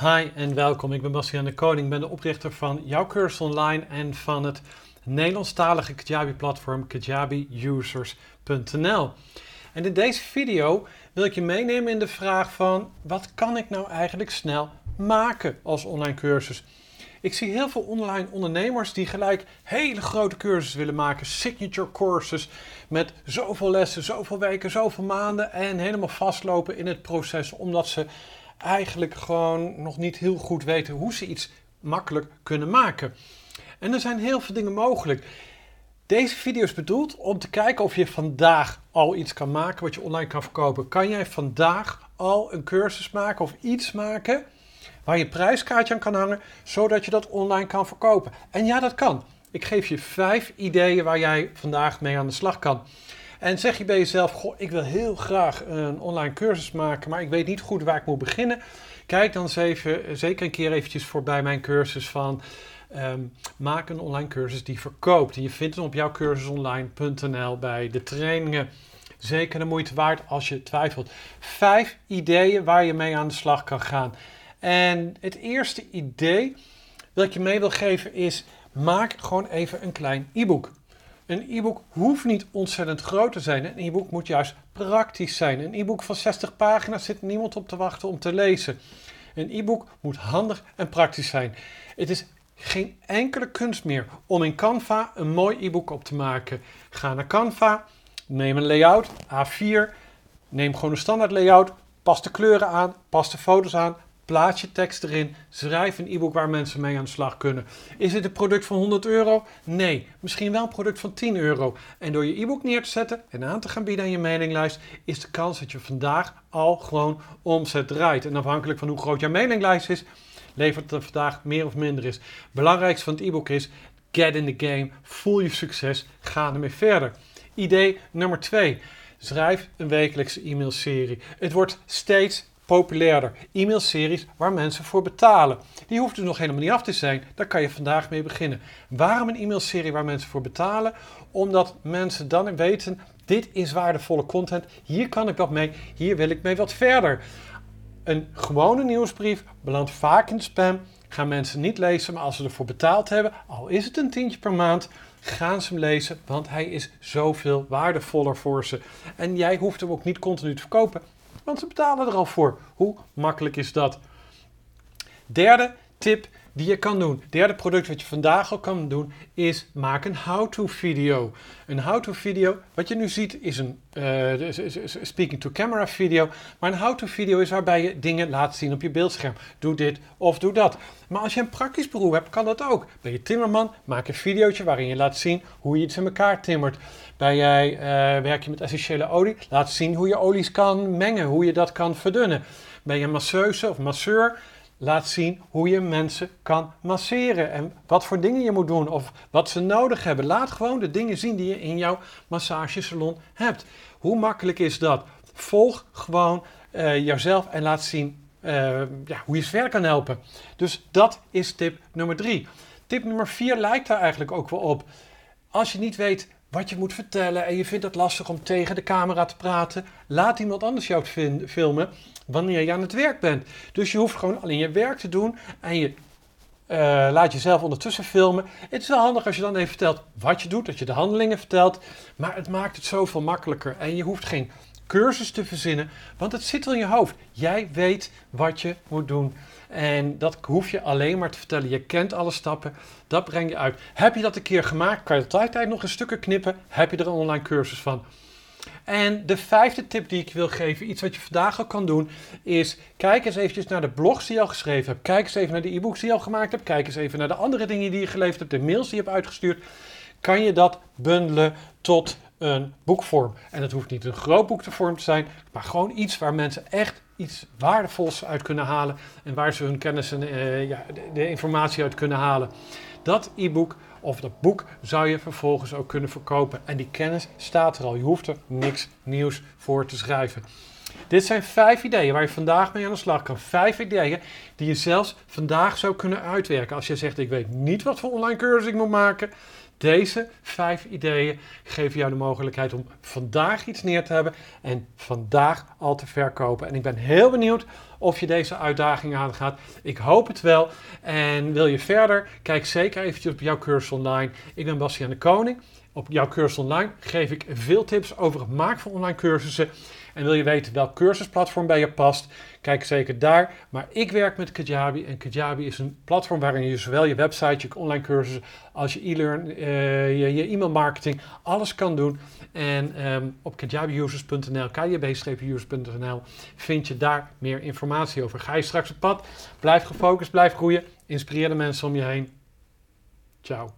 Hi en welkom. Ik ben Bastiaan de Koning. Ik ben de oprichter van Jouw Cursus Online en van het Nederlandstalige Kajabi-platform kajabiusers.nl. En in deze video wil ik je meenemen in de vraag van wat kan ik nou eigenlijk snel maken als online cursus? Ik zie heel veel online ondernemers die gelijk hele grote cursussen willen maken, signature courses met zoveel lessen, zoveel weken, zoveel maanden en helemaal vastlopen in het proces omdat ze eigenlijk gewoon nog niet heel goed weten hoe ze iets makkelijk kunnen maken. En er zijn heel veel dingen mogelijk. Deze video is bedoeld om te kijken of je vandaag al iets kan maken wat je online kan verkopen. Kan jij vandaag al een cursus maken of iets maken waar je prijskaartje aan kan hangen, zodat je dat online kan verkopen? En ja, dat kan. Ik geef je vijf ideeën waar jij vandaag mee aan de slag kan. En zeg je bij jezelf, goh, ik wil heel graag een online cursus maken, maar ik weet niet goed waar ik moet beginnen. Kijk dan eens even, zeker een keer eventjes voorbij mijn cursus van um, maak een online cursus die verkoopt. Je vindt hem op jouwcursusonline.nl bij de trainingen. Zeker de moeite waard als je twijfelt. Vijf ideeën waar je mee aan de slag kan gaan. En het eerste idee dat ik je mee wil geven is: maak gewoon even een klein e-book. Een e-book hoeft niet ontzettend groot te zijn. Een e-book moet juist praktisch zijn. Een e-book van 60 pagina's zit niemand op te wachten om te lezen. Een e-book moet handig en praktisch zijn. Het is geen enkele kunst meer om in Canva een mooi e-book op te maken. Ga naar Canva, neem een layout, A4, neem gewoon een standaard layout, pas de kleuren aan, pas de foto's aan, Plaats je tekst erin. Schrijf een e-book waar mensen mee aan de slag kunnen. Is het een product van 100 euro? Nee, misschien wel een product van 10 euro. En door je e-book neer te zetten en aan te gaan bieden aan je mailinglijst, is de kans dat je vandaag al gewoon omzet draait. En afhankelijk van hoe groot jouw mailinglijst is, levert het vandaag meer of minder is. Het belangrijkste van het e-book is: get in the game, voel je succes, ga ermee verder. Idee nummer 2. Schrijf een wekelijkse e-mailserie. Het wordt steeds populairder. E-mailseries waar mensen voor betalen. Die hoeft dus nog helemaal niet af te zijn. Daar kan je vandaag mee beginnen. Waarom een e-mailserie waar mensen voor betalen? Omdat mensen dan weten, dit is waardevolle content. Hier kan ik wat mee. Hier wil ik mee wat verder. Een gewone nieuwsbrief belandt vaak in spam. Gaan mensen niet lezen, maar als ze ervoor betaald hebben, al is het een tientje per maand, gaan ze hem lezen, want hij is zoveel waardevoller voor ze. En jij hoeft hem ook niet continu te verkopen. Want ze betalen er al voor. Hoe makkelijk is dat? Derde tip die je kan doen. Derde product wat je vandaag al kan doen is maak een how-to video. Een how-to video, wat je nu ziet is een speaking to camera video. Maar een how-to video is waarbij je dingen laat zien op je beeldscherm. Doe dit of doe dat. Maar als je een praktisch beroep hebt, kan dat ook. Ben je timmerman, maak een videootje waarin je laat zien hoe je iets in elkaar timmert. Ben jij, uh, werk je met essentiële olie, laat zien hoe je olies kan mengen, hoe je dat kan verdunnen. Ben je masseuse of masseur, laat zien hoe je mensen kan masseren en wat voor dingen je moet doen of wat ze nodig hebben. Laat gewoon de dingen zien die je in jouw massagesalon hebt. Hoe makkelijk is dat? Volg gewoon uh, jouzelf en laat zien uh, ja, hoe je ze verder kan helpen. Dus dat is tip nummer drie. Tip nummer vier lijkt daar eigenlijk ook wel op. Als je niet weet wat je moet vertellen en je vindt het lastig om tegen de camera te praten, laat iemand anders jou filmen wanneer je aan het werk bent. Dus je hoeft gewoon alleen je werk te doen en je uh, laat jezelf ondertussen filmen. Het is wel handig als je dan even vertelt wat je doet, dat je de handelingen vertelt, maar het maakt het zoveel makkelijker en je hoeft geen cursus te verzinnen, want het zit al in je hoofd. Jij weet wat je moet doen. En dat hoef je alleen maar te vertellen. Je kent alle stappen, dat breng je uit. Heb je dat een keer gemaakt, kan je tijd nog een stukken knippen, heb je er een online cursus van. En de vijfde tip die ik wil geven, iets wat je vandaag al kan doen, is kijk eens eventjes naar de blogs die je al geschreven hebt. Kijk eens even naar de e-books die je al gemaakt hebt. Kijk eens even naar de andere dingen die je geleverd hebt, de mails die je hebt uitgestuurd. Kan je dat bundelen tot een boekvorm. En het hoeft niet een groot boek te vorm te zijn, maar gewoon iets waar mensen echt iets waardevols uit kunnen halen en waar ze hun kennis en uh, ja, de, de, informatie uit kunnen halen. Dat e-book of dat boek zou je vervolgens ook kunnen verkopen. En die kennis staat er al. Je hoeft er niks nieuws voor te schrijven. Dit zijn vijf ideeën waar je vandaag mee aan de slag kan. Vijf ideeën die je zelfs vandaag zou kunnen uitwerken. Als je zegt: Ik weet niet wat voor online cursus ik moet maken. Deze vijf ideeën geven jou de mogelijkheid om vandaag iets neer te hebben en vandaag al te verkopen. En ik ben heel benieuwd of je deze uitdaging aangaat. Ik hoop het wel. En wil je verder, kijk zeker eventjes op jouw cursus online. Ik ben Bastiaan de Koning. Op jouw cursus online geef ik veel tips over het maken van online cursussen. En wil je weten welk cursusplatform bij je past, kijk zeker daar. Maar ik werk met Kajabi en Kajabi is een platform waarin je zowel je website, je online cursussen, als je e-learn, uh, je, je e-mail marketing, alles kan doen. En um, op kajabiusers.nl, kjb-users.nl vind je daar meer informatie over. Ga je straks op pad, blijf gefocust, blijf groeien, inspireer de mensen om je heen. Ciao.